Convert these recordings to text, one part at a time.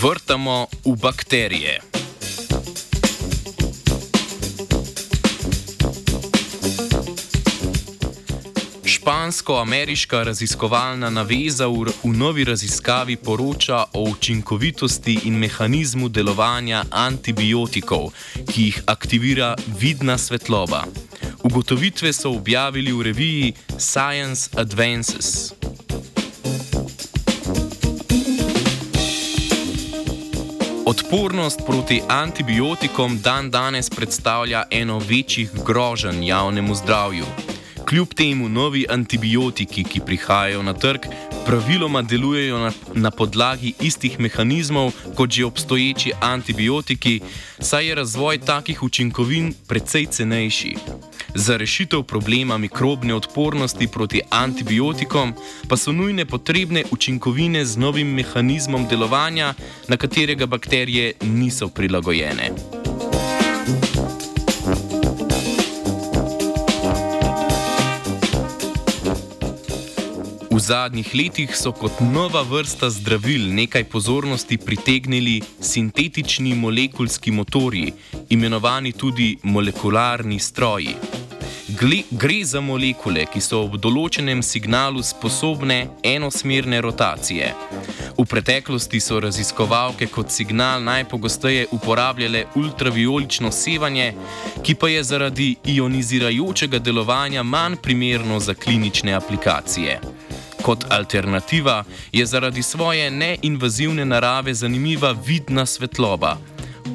spuščamo v bakterije. Špansko-ameriška raziskovalna naveza v, v novi raziskavi poroča o učinkovitosti in mehanizmu delovanja antibiotikov, ki jih aktivira vidna svetloba. Ugotovitve so objavili v reviji Science Advances. Odpornost proti antibiotikom dan danes predstavlja eno večjih groženj javnemu zdravju. Kljub temu novi antibiotiki, ki prihajajo na trg, praviloma delujejo na, na podlagi istih mehanizmov kot že obstoječi antibiotiki, saj je razvoj takih učinkovin precej cenejši. Za rešitev problema mikrobne odpornosti proti antibiotikom pa so nujne potrebne učinkovine z novim mehanizmom delovanja, na katerega bakterije niso prilagojene. Zadnjih letih so kot nova vrsta zdravil nekaj pozornosti pritegnili sintetični molekulski motorji, imenovani tudi molekularni stroji. Gre za molekule, ki so ob določenem signalu sposobne enosmerne rotacije. V preteklosti so raziskovalke kot signal najpogosteje uporabljale ultraviolično sevanje, ki pa je zaradi ionizirajočega delovanja manj primerno za klinične aplikacije. Kot alternativa je zaradi svoje neinvazivne narave zanimiva vidna svetloba.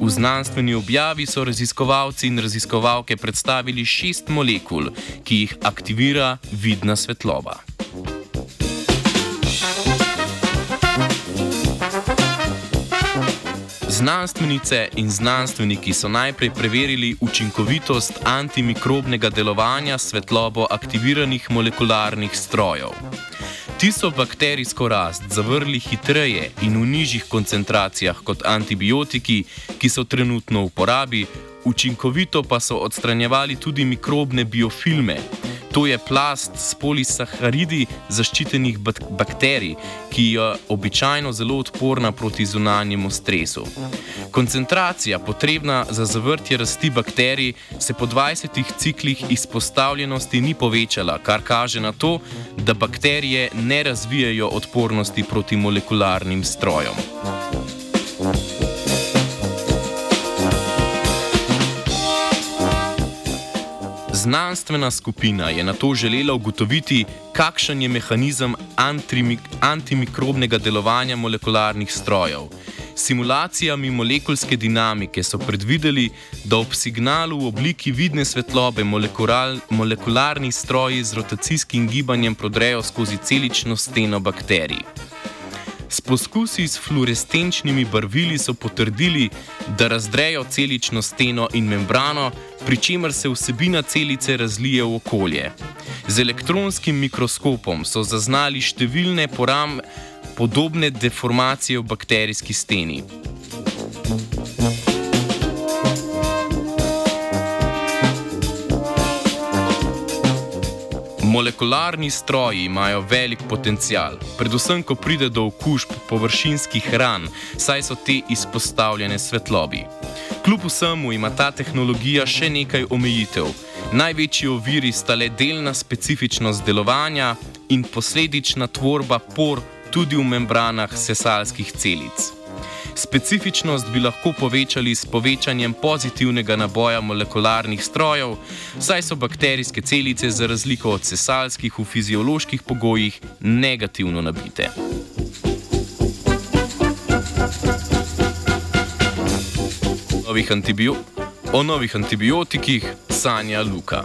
V znanstveni objavi so raziskovalci in raziskovalke predstavili šest molekul, ki jih aktivira vidna svetloba. Znanstvenice in znanstveniki so najprej preverili učinkovitost antimikrobnega delovanja svetlobo aktiviranih molekularnih strojev. Ti so bakterijsko rast zavrli hitreje in v nižjih koncentracijah kot antibiotiki, ki so trenutno v uporabi, učinkovito pa so odstranjevali tudi mikrobne biofilme. To je plast s polisaharidi zaščitenih bakterij, ki je običajno zelo odporna proti zunanjemu stresu. Koncentracija, potrebna za zavrtje rasti bakterij, se po 20 ciklih izpostavljenosti ni povečala, kar kaže na to, da bakterije ne razvijajo odpornosti proti molekularnim strojem. Znanstvena skupina je na to želela ugotoviti, kakšen je mehanizem antimikrobnega delovanja molekularnih strojev. Simulacijami molekulske dinamike so predvideli, da ob signalu v obliki vidne svetlobe molekularni stroji z rotacijskim gibanjem prodrejo skozi celično steno bakterij. S poskusi s fluorescenčnimi barvili so potrdili, da razdrejo celično steno in membrano, pri čemer se vsebina celice razlije v okolje. Z elektronskim mikroskopom so zaznali številne poram podobne deformacije v bakterijski steni. Molekularni stroji imajo velik potencial, predvsem ko pride do okužb površinskih ran, saj so te izpostavljene svetlobi. Kljub vsemu ima ta tehnologija še nekaj omejitev. Največji oviri sta le delna specifičnost delovanja in posledična tvorba por tudi v membranah sesalskih celic. Specifičnost bi lahko povečali s povečanjem pozitivnega naboja molekularnih strojev, saj so bakterijske celice za razliko od sesalskih v fizioloških pogojih negativno nabite. Novih antibio o novih antibiotikih sanja Luka.